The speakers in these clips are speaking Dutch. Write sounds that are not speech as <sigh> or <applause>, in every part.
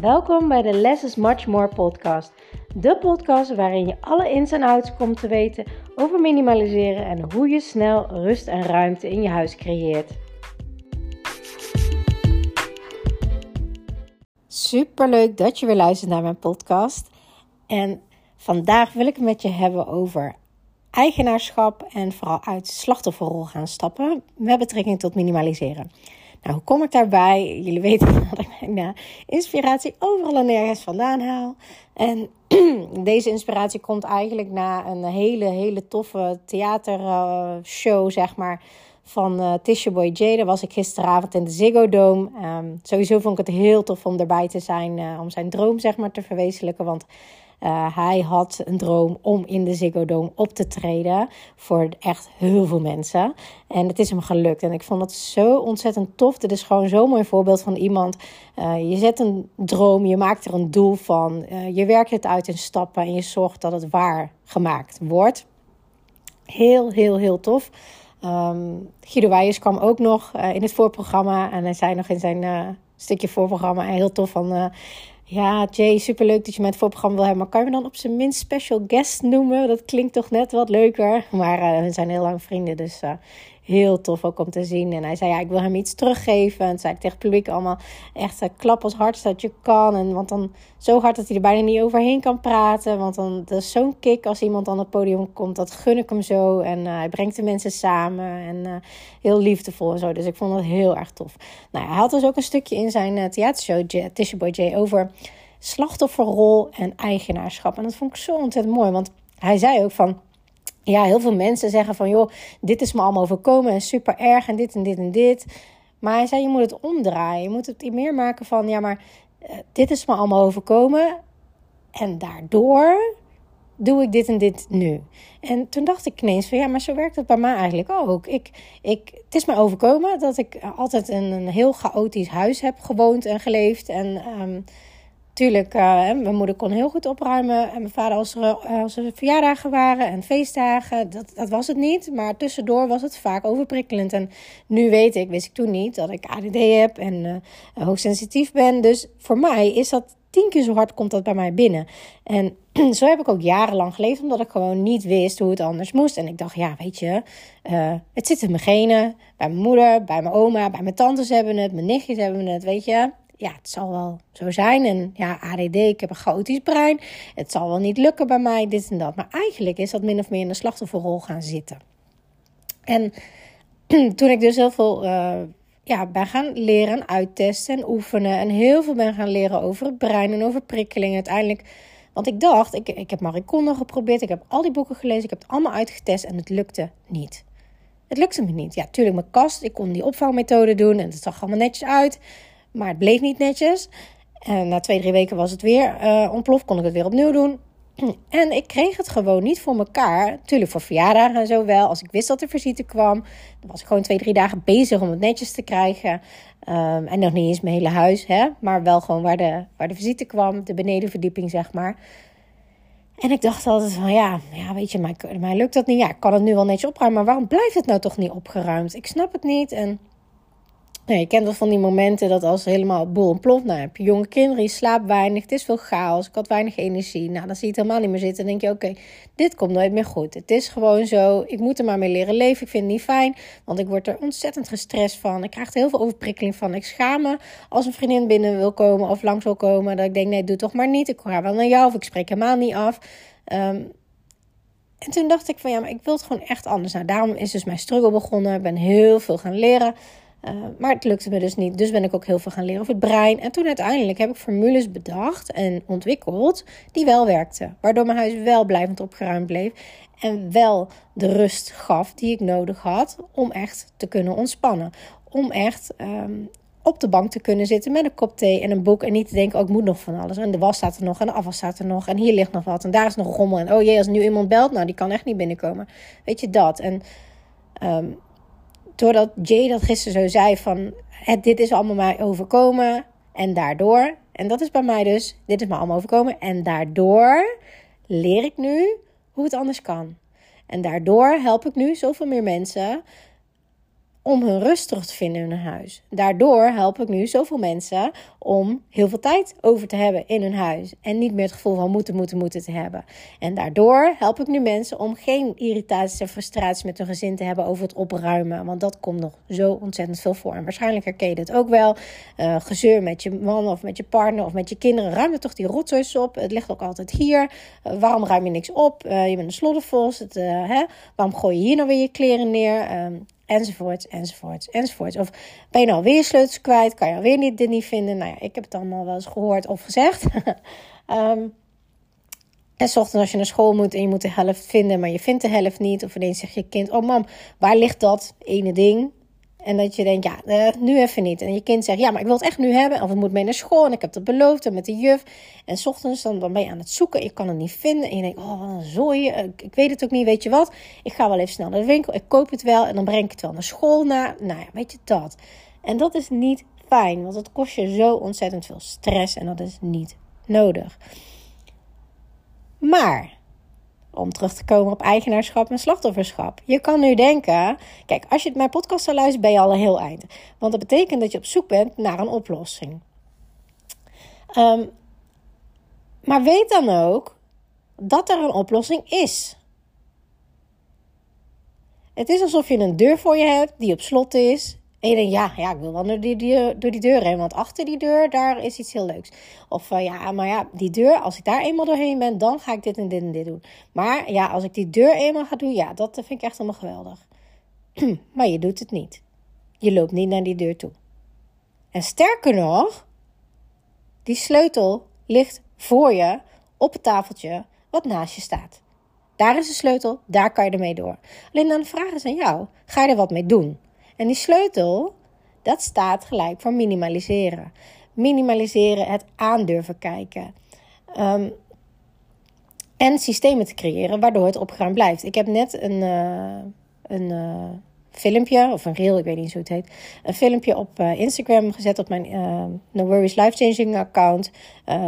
Welkom bij de Less is Much More podcast. De podcast waarin je alle ins en outs komt te weten over minimaliseren en hoe je snel rust en ruimte in je huis creëert. Super leuk dat je weer luistert naar mijn podcast. En vandaag wil ik het met je hebben over eigenaarschap en vooral uit slachtofferrol gaan stappen met betrekking tot minimaliseren. Nou, hoe kom ik daarbij? Jullie weten <laughs> dat ik mijn uh, inspiratie overal en nergens vandaan haal. En <clears throat> deze inspiratie komt eigenlijk na een hele, hele toffe theatershow, zeg maar, van uh, Boy J. Daar was ik gisteravond in de Ziggo Dome. Um, sowieso vond ik het heel tof om erbij te zijn, om zijn droom, zeg maar, te verwezenlijken. Want uh, hij had een droom om in de Ziggo Dome op te treden voor echt heel veel mensen. En het is hem gelukt. En ik vond het zo ontzettend tof. Dit is gewoon zo'n mooi voorbeeld van iemand. Uh, je zet een droom, je maakt er een doel van. Uh, je werkt het uit in stappen en je zorgt dat het waar gemaakt wordt. Heel, heel, heel tof. Um, Guido kwam ook nog in het voorprogramma. En hij zei nog in zijn stukje voorprogramma heel tof van ja, Jay, superleuk dat je mij het voorprogramma wil hebben. Maar kan je me dan op zijn minst special guest noemen? Dat klinkt toch net wat leuker. Maar uh, we zijn heel lang vrienden, dus uh, heel tof ook om te zien. En hij zei, ja, ik wil hem iets teruggeven. En zei ik tegen het publiek allemaal echt uh, klap als hard dat je kan. En, want dan zo hard dat hij er bijna niet overheen kan praten. Want dan dat is zo'n kick als iemand aan het podium komt. Dat gun ik hem zo. En uh, hij brengt de mensen samen. En uh, heel liefdevol en zo. Dus ik vond dat heel erg tof. Nou, hij had dus ook een stukje in zijn theatershow, Tisha Boy J, over slachtofferrol en eigenaarschap. En dat vond ik zo ontzettend mooi. Want hij zei ook van ja, heel veel mensen zeggen van joh, dit is me allemaal overkomen en super erg en dit en dit en dit. Maar hij zei, je moet het omdraaien. Je moet het meer maken van ja, maar uh, dit is me allemaal overkomen. En daardoor doe ik dit en dit nu. En toen dacht ik ineens van ja, maar zo werkt het bij mij eigenlijk ook. Ik, ik, het is me overkomen dat ik altijd in een heel chaotisch huis heb gewoond en geleefd. En um, Tuurlijk, uh, mijn moeder kon heel goed opruimen. En mijn vader, als er, uh, als er verjaardagen waren en feestdagen, dat, dat was het niet. Maar tussendoor was het vaak overprikkelend. En nu weet ik, wist ik toen niet, dat ik ADD heb en uh, hoogsensitief ben. Dus voor mij is dat tien keer zo hard, komt dat bij mij binnen. En <clears throat> zo heb ik ook jarenlang geleefd, omdat ik gewoon niet wist hoe het anders moest. En ik dacht, ja, weet je, het zit in mijn genen. Bij mijn moeder, bij mijn oma, bij mijn tantes hebben het, mijn nichtjes hebben het, weet je ja, het zal wel zo zijn. En ja, ADD, ik heb een chaotisch brein. Het zal wel niet lukken bij mij, dit en dat. Maar eigenlijk is dat min of meer in de slachtofferrol gaan zitten. En <clears throat> toen ik dus heel veel uh, ja, ben gaan leren, uittesten en oefenen. En heel veel ben gaan leren over het brein en over prikkeling. Uiteindelijk, want ik dacht, ik, ik heb Marie geprobeerd. Ik heb al die boeken gelezen. Ik heb het allemaal uitgetest en het lukte niet. Het lukte me niet. Ja, tuurlijk, mijn kast. Ik kon die opvangmethode doen en het zag allemaal netjes uit. Maar het bleef niet netjes. En na twee, drie weken was het weer uh, ontploft. Kon ik het weer opnieuw doen. <clears throat> En ik kreeg het gewoon niet voor mekaar. Tuurlijk voor verjaardagen en zo wel. Als ik wist dat er visite kwam, dan was ik gewoon twee, drie dagen bezig om het netjes te krijgen. Um, en nog niet eens mijn hele huis, hè? maar wel gewoon waar de, waar de visite kwam, de benedenverdieping, zeg maar. En ik dacht altijd van ja, ja weet je, mij, mij lukt dat niet. Ja, ik kan het nu wel netjes opruimen, maar waarom blijft het nou toch niet opgeruimd? Ik snap het niet. En nou, je kent wel van die momenten dat als helemaal boel ontploft. Nou, heb je jonge kinderen, je slaapt weinig, het is veel chaos, ik had weinig energie. Nou, dan zie je het helemaal niet meer zitten. Dan denk je, oké, dit komt nooit meer goed. Het is gewoon zo, ik moet er maar mee leren leven. Ik vind het niet fijn, want ik word er ontzettend gestrest van. Ik krijg er heel veel overprikkeling van. Ik schaam me als een vriendin binnen wil komen of langs wil komen. Dat ik denk, nee, doe toch maar niet. Ik ga wel naar jou of ik spreek helemaal niet af. Um, en toen dacht ik van, ja, maar ik wil het gewoon echt anders. Nou, daarom is dus mijn struggle begonnen. Ik ben heel veel gaan leren. Uh, maar het lukte me dus niet. Dus ben ik ook heel veel gaan leren over het brein. En toen uiteindelijk heb ik formules bedacht en ontwikkeld die wel werkten. Waardoor mijn huis wel blijvend opgeruimd bleef. En wel de rust gaf die ik nodig had om echt te kunnen ontspannen. Om echt um, op de bank te kunnen zitten met een kop thee en een boek. En niet te denken, oh, ik moet nog van alles. En de was staat er nog en de afwas staat er nog. En hier ligt nog wat en daar is nog rommel. En oh jee, als nu iemand belt, nou die kan echt niet binnenkomen. Weet je dat? En... Um, doordat Jay dat gisteren zo zei van... Het, dit is allemaal mij overkomen en daardoor... En dat is bij mij dus, dit is me allemaal overkomen. En daardoor leer ik nu hoe het anders kan. En daardoor help ik nu zoveel meer mensen om hun rust terug te vinden in hun huis. Daardoor help ik nu zoveel mensen om heel veel tijd over te hebben in hun huis. En niet meer het gevoel van moeten, moeten, moeten te hebben. En daardoor help ik nu mensen om geen irritaties en frustraties met hun gezin te hebben over het opruimen. Want dat komt nog zo ontzettend veel voor. En waarschijnlijk herken je dit ook wel. Uh, gezeur met je man of met je partner of met je kinderen. Ruim er toch die rotzooi op. Het ligt ook altijd hier. Uh, waarom ruim je niks op? Uh, je bent een sloddervos. Het, hè? Waarom gooi je hier nou weer je kleren neer? Ehm, enzovoorts, enzovoorts, enzovoorts. Of ben je nou weer sleutels kwijt? Kan je alweer niet, dit niet vinden? Nou ja, ik heb het allemaal wel eens gehoord of gezegd. um, <laughs> en s ochtends als je naar school moet en je moet de helft vinden, maar je vindt de helft niet. Of ineens zegt je kind, oh mam, waar ligt dat ene ding? En dat je denkt, ja, uh, nu even niet. En je kind zegt, ja, maar ik wil het echt nu hebben. Of het moet mee naar school en ik heb het beloofd en met de juf. En s ochtends dan, dan ben je aan het zoeken. Je kan het niet vinden. En je denkt, oh, wat een zooi. Ik, ik weet het ook niet, weet je wat. Ik ga wel even snel naar de winkel. Ik koop het wel en dan breng ik het wel naar school. Na. Nou ja, weet je dat. En dat is niet fijn, want het kost je zo ontzettend veel stress. En dat is niet nodig. Maar om terug te komen op eigenaarschap en slachtofferschap. Je kan nu denken, kijk, als je mijn podcast zou luisteren, ben je al een heel eind. Want dat betekent dat je op zoek bent naar een oplossing. Um, maar weet dan ook dat er een oplossing is. Het is alsof je een deur voor je hebt die op slot is en je denkt, ja, ja, ik wil wel door die, die, door die deur heen. Want achter die deur, daar is iets heel leuks. Of uh, ja, maar ja, die deur, als ik daar eenmaal doorheen ben, dan ga ik dit en dit en dit doen. Maar ja, als ik die deur eenmaal ga doen, ja, dat vind ik echt helemaal geweldig. <clears throat> maar je doet het niet. Je loopt niet naar die deur toe. En sterker nog, die sleutel ligt voor je op het tafeltje wat naast je staat. Daar is de sleutel, daar kan je ermee door. Alleen dan de vraag is aan jou: ga je er wat mee doen? En die sleutel, dat staat gelijk voor minimaliseren. Minimaliseren, het aandurven kijken. Um, en systemen te creëren waardoor het opgeruimd blijft. Ik heb net een, uh, een uh, filmpje, of een reel, ik weet niet hoe het heet. Een filmpje op uh, Instagram gezet op mijn No Worries Life Changing account.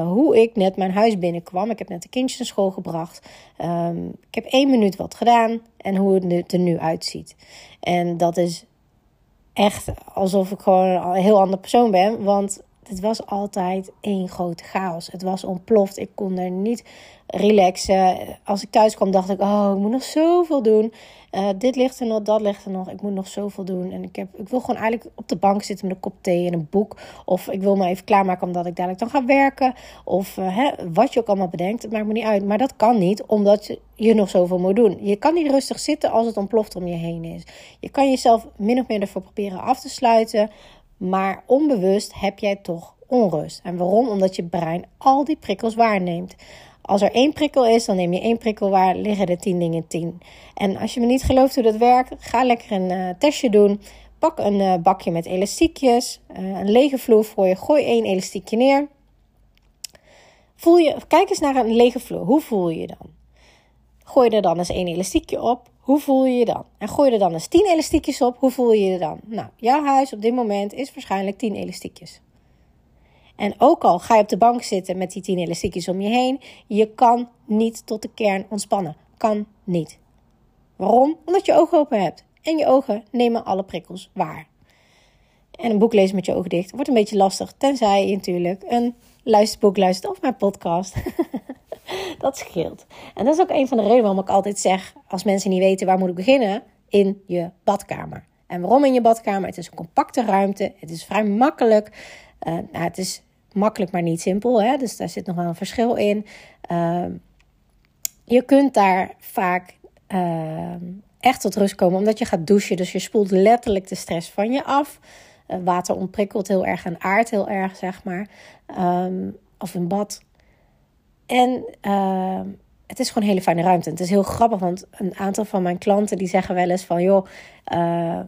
hoe ik net mijn huis binnenkwam. Ik heb net de kindjes naar school gebracht. Um, ik heb één minuut wat gedaan en hoe het er nu uitziet. En dat is echt alsof ik gewoon een heel ander persoon ben. Want het was altijd één grote chaos. Het was ontploft. Ik kon er niet relaxen. Als ik thuis kwam, dacht ik: Oh, ik moet nog zoveel doen. Uh, dit ligt er nog, dat ligt er nog. Ik moet nog zoveel doen. En ik, heb, ik wil gewoon eigenlijk op de bank zitten met een kop thee en een boek. Of ik wil me even klaarmaken omdat ik dadelijk dan ga werken. Of uh, hè, wat je ook allemaal bedenkt. Het maakt me niet uit. Maar dat kan niet, omdat je nog zoveel moet doen. Je kan niet rustig zitten als het ontploft om je heen is. Je kan jezelf min of meer ervoor proberen af te sluiten. Maar onbewust heb jij toch onrust. En waarom? Omdat je brein al die prikkels waarneemt. Als er één prikkel is, dan neem je één prikkel waar, liggen er tien dingen tien. En als je me niet gelooft hoe dat werkt, ga lekker een uh, testje doen. Pak een uh, bakje met elastiekjes, uh, een lege vloer voor je, gooi één elastiekje neer. Voel je, kijk eens naar een lege vloer, hoe voel je je dan? Gooi er dan eens één elastiekje op, hoe voel je je dan? En gooi er dan eens tien elastiekjes op, hoe voel je je dan? Nou, jouw huis op dit moment is waarschijnlijk tien elastiekjes. En ook al ga je op de bank zitten met die tien elastiekjes om je heen, je kan niet tot de kern ontspannen. Kan niet. Waarom? Omdat je ogen open hebt. En je ogen nemen alle prikkels waar. En een boek lezen met je ogen dicht wordt een beetje lastig, tenzij je natuurlijk een luisterboek luistert of mijn podcast. <laughs> dat scheelt. En dat is ook een van de redenen waarom ik altijd zeg, als mensen niet weten waar moet ik beginnen, in je badkamer. En waarom in je badkamer? Het is een compacte ruimte. Het is vrij makkelijk. Uh, nou, het is makkelijk, maar niet simpel. Hè? Dus daar zit nog wel een verschil in. Uh, je kunt daar vaak uh, echt tot rust komen omdat je gaat douchen. Dus je spoelt letterlijk de stress van je af. Uh, water ontprikkelt heel erg en aard heel erg, zeg maar. Um, of een bad. En ehm, het is gewoon een hele fijne ruimte. Het is heel grappig, want een aantal van mijn klanten die zeggen wel eens van... joh, uh,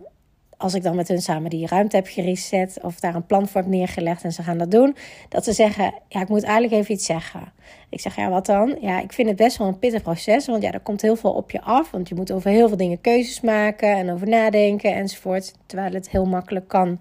als ik dan met hun samen die ruimte heb gereset of daar een plan voor heb neergelegd en ze gaan dat doen, dat ze zeggen: Ja, ik moet eigenlijk even iets zeggen. Ik zeg: Ja, wat dan? Ja, ik vind het best wel een pittig proces, want ja, er komt heel veel op je af. Want je moet over heel veel dingen keuzes maken en over nadenken enzovoort. Terwijl het heel makkelijk kan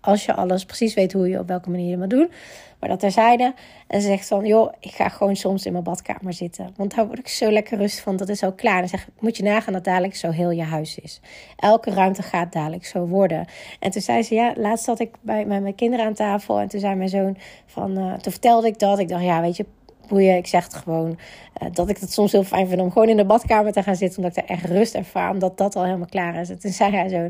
als je alles precies weet hoe je op welke manier je moet doen. Maar dat terzijde. En ze zegt van, joh, ik ga gewoon soms in mijn badkamer zitten. Want daar word ik zo lekker rustig van. Dat is al klaar. En zeg moet je nagaan dat dadelijk zo heel je huis is. Elke ruimte gaat dadelijk zo worden. En toen zei ze, ja, laatst zat ik bij, met mijn kinderen aan tafel. En toen zei mijn zoon van, uh, toen vertelde ik dat. Ik dacht, ja, weet je, boeien. Ik zeg het gewoon uh, dat ik het soms heel fijn vind om gewoon in de badkamer te gaan zitten. Omdat ik er echt rust ervaar. Omdat dat al helemaal klaar is. En toen zei hij zo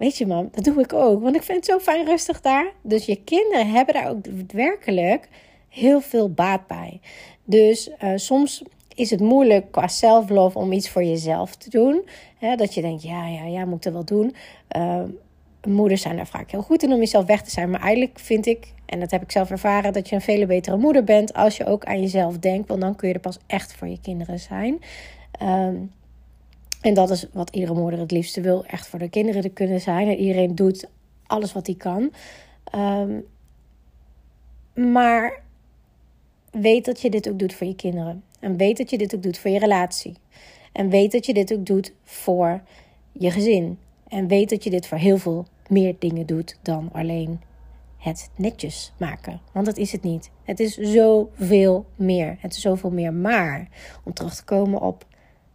Weet je, man, dat doe ik ook. Want ik vind het zo fijn rustig daar. Dus je kinderen hebben daar ook werkelijk heel veel baat bij. Dus uh, soms is het moeilijk qua self-love om iets voor jezelf te doen. dat je denkt, ja, ja, ja, moet ik wel doen. Uh, moeders zijn daar vaak heel goed in om jezelf weg te zijn. Maar eigenlijk vind ik, en dat heb ik zelf ervaren, dat je een veel betere moeder bent als je ook aan jezelf denkt. Want dan kun je er pas echt voor je kinderen zijn. Um, en dat is wat iedere moeder het liefste wil. Echt voor de kinderen te kunnen zijn. En iedereen doet alles wat hij kan. Um, maar weet dat je dit ook doet voor je kinderen. En weet dat je dit ook doet voor je relatie. En weet dat je dit ook doet voor je gezin. En weet dat je dit voor heel veel meer dingen doet dan alleen het netjes maken. Want dat is het niet. Het is zoveel meer. Het is zoveel meer. Maar om terug te komen op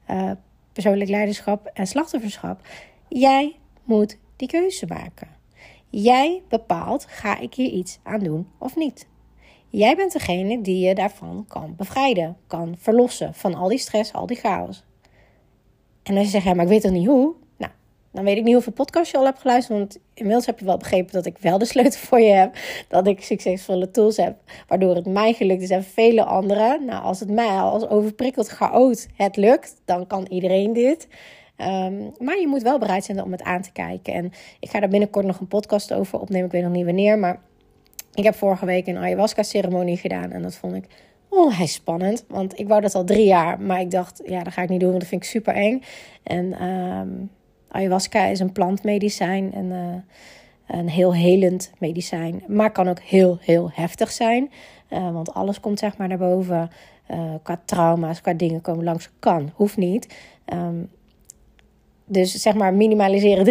uh, persoonlijk leiderschap en slachtofferschap. Jij moet die keuze maken. Jij bepaalt: ga ik hier iets aan doen of niet? Jij bent degene die je daarvan kan bevrijden, kan verlossen van al die stress, al die chaos. En als je zegt, maar ik weet toch niet hoe? Dan weet ik niet hoeveel podcasts je al hebt geluisterd. Want inmiddels heb je wel begrepen dat ik wel de sleutel voor je heb. Dat ik succesvolle tools heb, waardoor het mij gelukt is en vele anderen. Nou, als het mij als overprikkeld chaot het lukt, dan kan iedereen dit. Ehm, maar je moet wel bereid zijn om het aan te kijken. En ik ga daar binnenkort nog een podcast over opnemen. Ik weet nog niet wanneer, maar ik heb vorige week een ayahuasca-ceremonie gedaan. En dat vond ik onwijs spannend. Want ik wou dat al drie jaar. Maar ik dacht, ja, dat ga ik niet doen, want dat vind ik super eng. En um, ayahuasca is een plantmedicijn. En uh, een heel helend medicijn. Maar kan ook heel, heel heftig zijn. Uh, want alles komt zeg maar naar boven. Uh, qua trauma's, qua dingen komen langs. Kan, hoeft niet. Um, dus zeg maar minimaliseren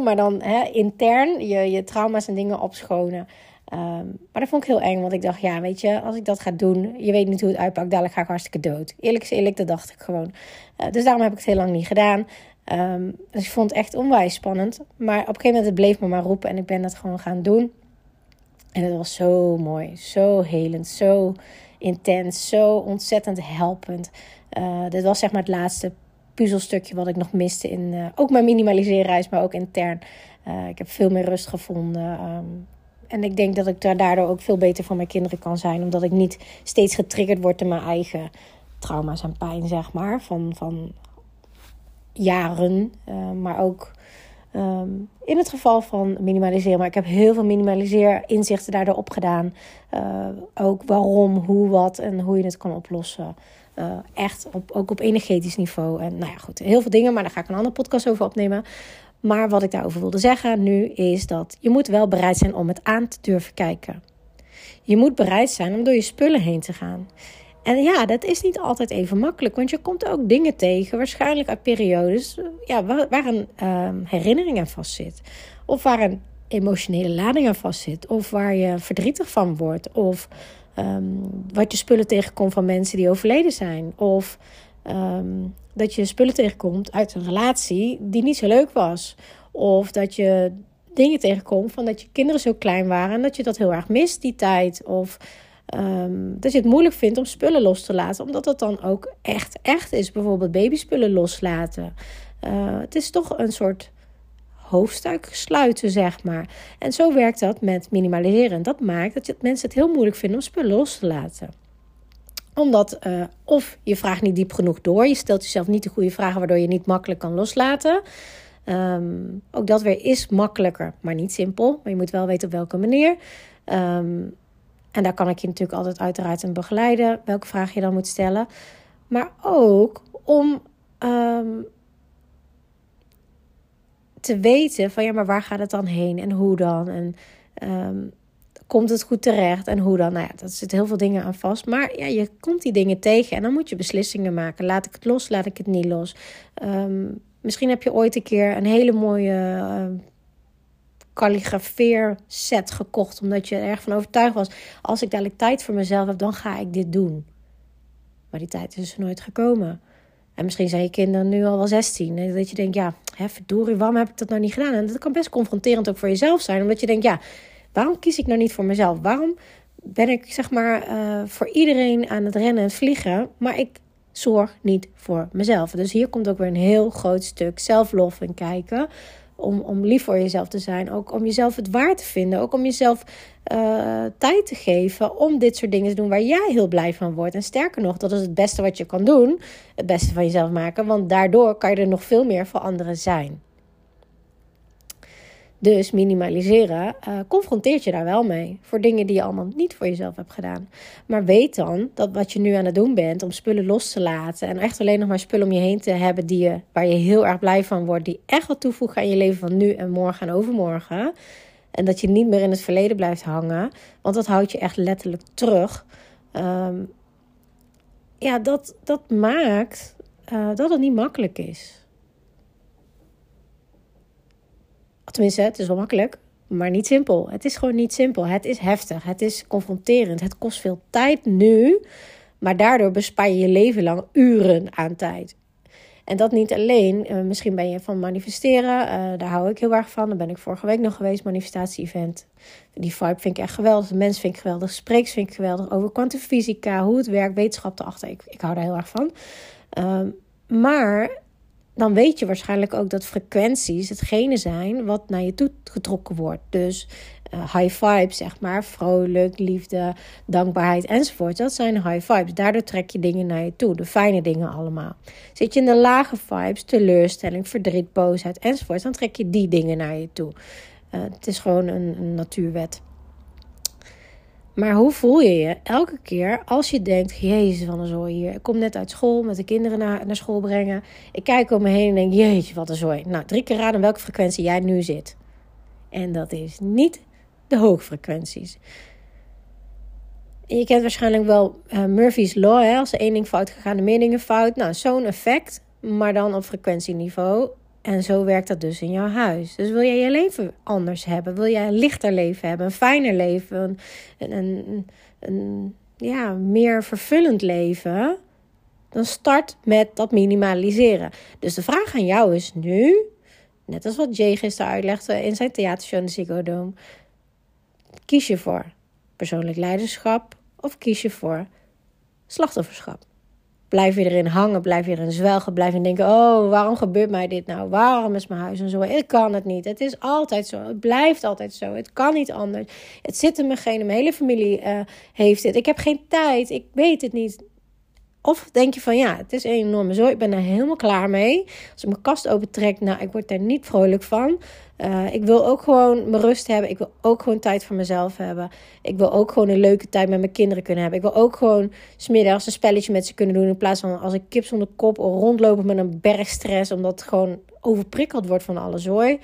3.0, maar dan hè, intern je, je trauma's en dingen opschonen. Um, maar dat vond ik heel eng, want ik dacht, ja, weet je, als ik dat ga doen, je weet niet hoe het uitpakt, dadelijk ga ik hartstikke dood. Eerlijk is eerlijk, dat dacht ik gewoon. Dus daarom heb ik het heel lang niet gedaan. Um, dus ik vond het echt onwijs spannend. Maar op een gegeven moment het bleef me maar roepen en ik ben dat gewoon gaan doen. En het was zo mooi, zo helend, zo intens, zo ontzettend helpend. Uh, dit was zeg maar het laatste puzzelstukje wat ik nog miste in uh, ook mijn minimaliseerreis, maar ook intern. Uh, ik heb veel meer rust gevonden. Um, en ik denk dat ik daar daardoor ook veel beter voor mijn kinderen kan zijn. Omdat ik niet steeds getriggerd word in mijn eigen trauma's en pijn, zeg maar. Van, van jaren. Uh, maar ook um, in het geval van minimaliseren. Maar ik heb heel veel minimaliseer inzichten daardoor opgedaan. Uh, ook waarom, hoe, wat en hoe je het kan oplossen. Uh, echt op, ook op energetisch niveau. En nou ja, goed, heel veel dingen. Maar daar ga ik een andere podcast over opnemen. Maar wat ik daarover wilde zeggen nu is dat je moet wel bereid zijn om het aan te durven kijken. Je moet bereid zijn om door je spullen heen te gaan. En ja, dat is niet altijd even makkelijk, want je komt ook dingen tegen, waarschijnlijk uit periodes ja, waar, een um, herinnering aan vastzit. Of waar een emotionele lading aan vastzit. Of waar je verdrietig van wordt. Of um, wat je spullen tegenkomt van mensen die overleden zijn. Of um, dat je spullen tegenkomt uit een relatie die niet zo leuk was. Of dat je dingen tegenkomt van dat je kinderen zo klein waren en dat je dat heel erg mist, die tijd. Of um, dat je het moeilijk vindt om spullen los te laten, omdat dat dan ook echt, echt is. Bijvoorbeeld babyspullen loslaten. Uh, het is toch een soort hoofdstuk sluiten, zeg maar. En zo werkt dat met minimaliseren. Dat maakt dat mensen het heel moeilijk vinden om spullen los te laten omdat uh, of je vraagt niet diep genoeg door, je stelt jezelf niet de goede vragen, waardoor je niet makkelijk kan loslaten. Um, ook dat weer is makkelijker, maar niet simpel. Maar je moet wel weten op welke manier. Um, en daar kan ik je natuurlijk altijd uiteraard in begeleiden, welke vraag je dan moet stellen. Maar ook om um, te weten van ja, maar waar gaat het dan heen en hoe dan? En Komt het goed terecht en hoe dan? Nou ja, dat zit heel veel dingen aan vast. Maar ja, je komt die dingen tegen en dan moet je beslissingen maken. Laat ik het los, laat ik het niet los. Um, misschien heb je ooit een keer een hele mooie set gekocht. Omdat je er erg van overtuigd was. Als ik dadelijk tijd voor mezelf heb, dan ga ik dit doen. Maar die tijd is dus nooit gekomen. En misschien zijn je kinderen nu al wel 16. En dat je denkt, ja, hè, verdorie, waarom heb ik dat nou niet gedaan? En dat kan best confronterend ook voor jezelf zijn. Omdat je denkt, ja, waarom kies ik nou niet voor mezelf? Waarom ben ik, zeg maar, uh, voor iedereen aan het rennen en vliegen. Maar ik zorg niet voor mezelf. Dus hier komt ook weer een heel groot stuk zelflof in kijken. Om, om lief voor jezelf te zijn. Ook om jezelf het waard te vinden. Ook om jezelf uh, tijd te geven om dit soort dingen te doen waar jij heel blij van wordt. En sterker nog, dat is het beste wat je kan doen. Het beste van jezelf maken. Want daardoor kan je er nog veel meer voor anderen zijn. Dus minimaliseren uh, confronteert je daar wel mee. Voor dingen die je allemaal niet voor jezelf hebt gedaan. Maar weet dan dat wat je nu aan het doen bent om spullen los te laten. En echt alleen nog maar spullen om je heen te hebben die je, waar je heel erg blij van wordt. Die echt wat toevoegen aan je leven van nu en morgen en overmorgen. En dat je niet meer in het verleden blijft hangen. Want dat houdt je echt letterlijk terug. Um, ja, dat, dat maakt uh, dat het niet makkelijk is. Tenminste, het is wel makkelijk, maar niet simpel. Het is gewoon niet simpel. Het is heftig. Het is confronterend. Het kost veel tijd nu, maar daardoor bespaar je je leven lang uren aan tijd. En dat niet alleen. Uh, misschien ben je van manifesteren. Uh, daar hou ik heel erg van. Daar ben ik vorige week nog geweest. Manifestatie-event. Die vibe vind ik echt geweldig. De mens vind ik geweldig. Spreeks vind ik geweldig. Over kwantumfysica. Hoe het werkt. Wetenschap erachter. Ik, ik hou daar heel erg van. Uh, maar dan weet je waarschijnlijk ook dat frequenties hetgene zijn wat naar je toe getrokken wordt. Dus uh, high vibes, zeg maar, vrolijk, liefde, dankbaarheid enzovoort. Dat zijn high vibes. Daardoor trek je dingen naar je toe, de fijne dingen allemaal. Zit je in de lage vibes, teleurstelling, verdriet, boosheid enzovoort, dan trek je die dingen naar je toe. Uh, het is gewoon een natuurwet. Maar hoe voel je je elke keer als je denkt: Jezus, van een zooi hier. Ik kom net uit school met de kinderen naar, naar school brengen. Ik kijk om me heen en denk: Jeetje, wat een zooi. Nou, drie keer raden welke frequentie jij nu zit. En dat is niet de hoogfrequenties. je kent waarschijnlijk wel uh, Murphy's Law. Hè? Als er één ding fout gaat, de meer dingen fout. Nou, zo'n effect, maar dan op frequentieniveau. En zo werkt dat dus in jouw huis. Dus wil jij je leven anders hebben? Wil jij een lichter leven hebben? Een fijner leven? Een, een, een, ja, meer vervullend leven? Dan start met dat minimaliseren. Dus de vraag aan jou is nu, net als wat Jay gisteren uitlegde in zijn theatershow in de. Kies je voor persoonlijk leiderschap of kies je voor slachtofferschap? Blijf je erin hangen, blijf je erin zwelgen, blijf je denken: oh, waarom gebeurt mij dit nou? Waarom is mijn huis en zo? Ik kan het niet. Het is altijd zo. Het blijft altijd zo. Het kan niet anders. Het zit in mijn. Mijn hele familie uh, heeft dit. Ik heb geen tijd. Ik weet het niet. Of denk je van ja, het is een enorme zooi. Ik ben er helemaal klaar mee. Als ik mijn kast opentrek, nou, ik word daar niet vrolijk van. Uh, ik wil ook gewoon mijn rust hebben. Ik wil ook gewoon tijd voor mezelf hebben. Ik wil ook gewoon een leuke tijd met mijn kinderen kunnen hebben. Ik wil ook gewoon smiddags een spelletje met ze kunnen doen. In plaats van als ik kip zonder kop rondlopen met een berg stress. Omdat het gewoon overprikkeld wordt van alle zooi.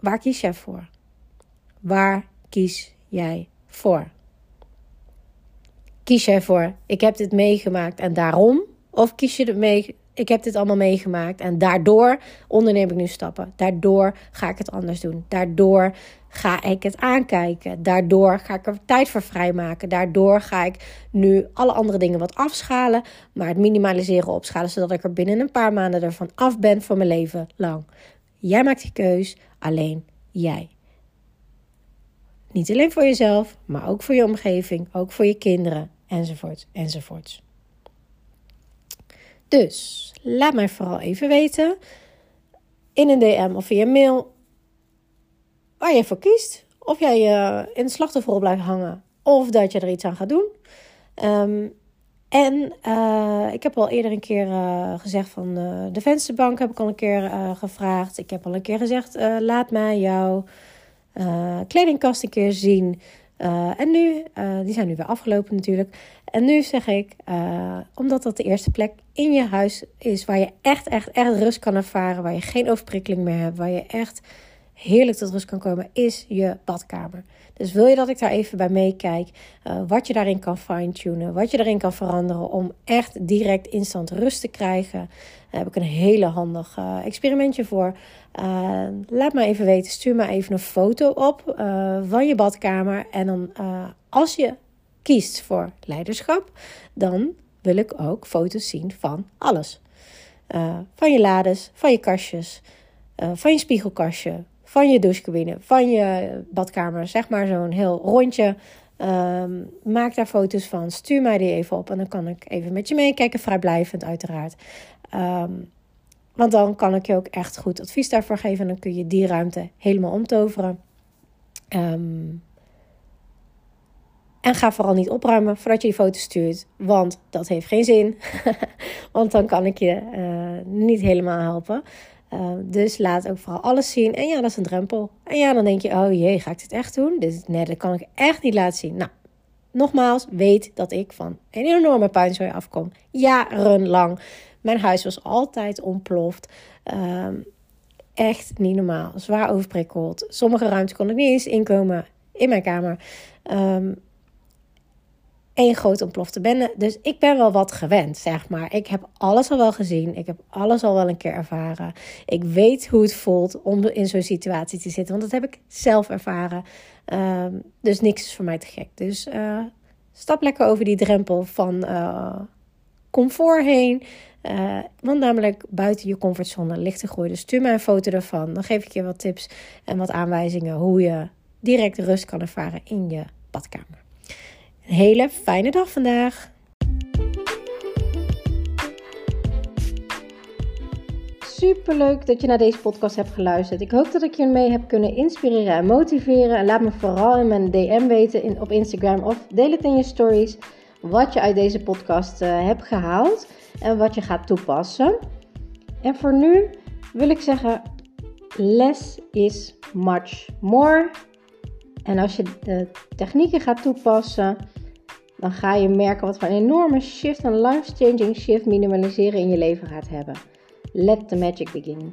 Waar kies jij voor? Waar kies jij voor? Kies jij voor, ik heb dit meegemaakt en daarom? Of kies je mee, ik heb dit allemaal meegemaakt en daardoor onderneem ik nu stappen. Daardoor ga ik het anders doen. Daardoor ga ik het aankijken. Daardoor ga ik er tijd voor vrijmaken. Daardoor ga ik nu alle andere dingen wat afschalen, maar het minimaliseren opschalen, zodat ik er binnen een paar maanden ervan af ben voor mijn leven lang. Jij maakt die keus, alleen jij. Niet alleen voor jezelf, maar ook voor je omgeving, ook voor je kinderen, enzovoort, enzovoort. Dus laat mij vooral even weten in een DM of via mail waar je voor kiest. Of jij uh, in het slachtofferrol blijft hangen of dat je er iets aan gaat doen. Um, en uh, ik heb al eerder een keer uh, gezegd van de vensterbank heb ik al een keer gevraagd. Ik heb al een keer gezegd laat mij jouw kledingkast een keer zien. Uh, en nu, uh, die zijn nu weer afgelopen natuurlijk. En nu zeg ik, omdat dat de eerste plek in je huis is waar je echt, echt, echt rust kan ervaren. Waar je geen overprikkeling meer hebt. Waar je echt heerlijk tot rust kan komen, is je badkamer. Dus wil je dat ik daar even bij meekijk, uh, wat je daarin kan fine-tunen, wat je daarin kan veranderen om echt direct instant rust te krijgen, daar heb ik een hele handig uh, experimentje voor. Uh, laat me even weten, stuur me even een foto op van je badkamer. En dan als je kiest voor leiderschap, dan wil ik ook foto's zien van alles. van je lades, van je kastjes, van je spiegelkastje, van je douchecabine, van je badkamer, zeg maar zo'n heel rondje. Um, maak daar foto's van, stuur mij die even op en dan kan ik even met je meekijken, vrijblijvend uiteraard. Um, want dan kan ik je ook echt goed advies daarvoor geven en dan kun je die ruimte helemaal omtoveren. Um, en ga vooral niet opruimen voordat je die foto stuurt, want dat heeft geen zin. <laughs> want dan kan ik je uh, niet helemaal helpen. Uh, dus laat ook vooral alles zien. En ja, dat is een drempel. En ja, dan denk je, oh jee, ga ik dit echt doen? Dit, nee, dat kan ik echt niet laten zien. Nou, nogmaals, weet dat ik van een enorme puinzooi afkom. Jarenlang. Mijn huis was altijd ontploft. Um, echt niet normaal. Zwaar overprikkeld. Sommige ruimtes kon ik niet eens inkomen in mijn kamer. Um, één groot ontplofte bende. Dus ik ben wel wat gewend, zeg maar. Ik heb alles al wel gezien. Ik heb alles al wel een keer ervaren. Ik weet hoe het voelt om in zo'n situatie te zitten. Want dat heb ik zelf ervaren. Um, dus niks is voor mij te gek. Dus uh, stap lekker over die drempel van uh, comfort heen. Uh, want namelijk buiten je comfortzone ligt te groeien. Dus stuur mij een foto ervan. Dan geef ik je wat tips en wat aanwijzingen hoe je direct rust kan ervaren in je badkamer. Hele fijne dag vandaag. Super leuk dat je naar deze podcast hebt geluisterd. Ik hoop dat ik je mee heb kunnen inspireren en motiveren. En laat me vooral in mijn DM weten op Instagram of deel het in je stories wat je uit deze podcast uh, hebt gehaald en wat je gaat toepassen. En voor nu wil ik zeggen: less is much more. En als je de technieken gaat toepassen, dan ga je merken wat voor een enorme shift, een life-changing shift minimaliseren in je leven gaat hebben. Let the magic begin.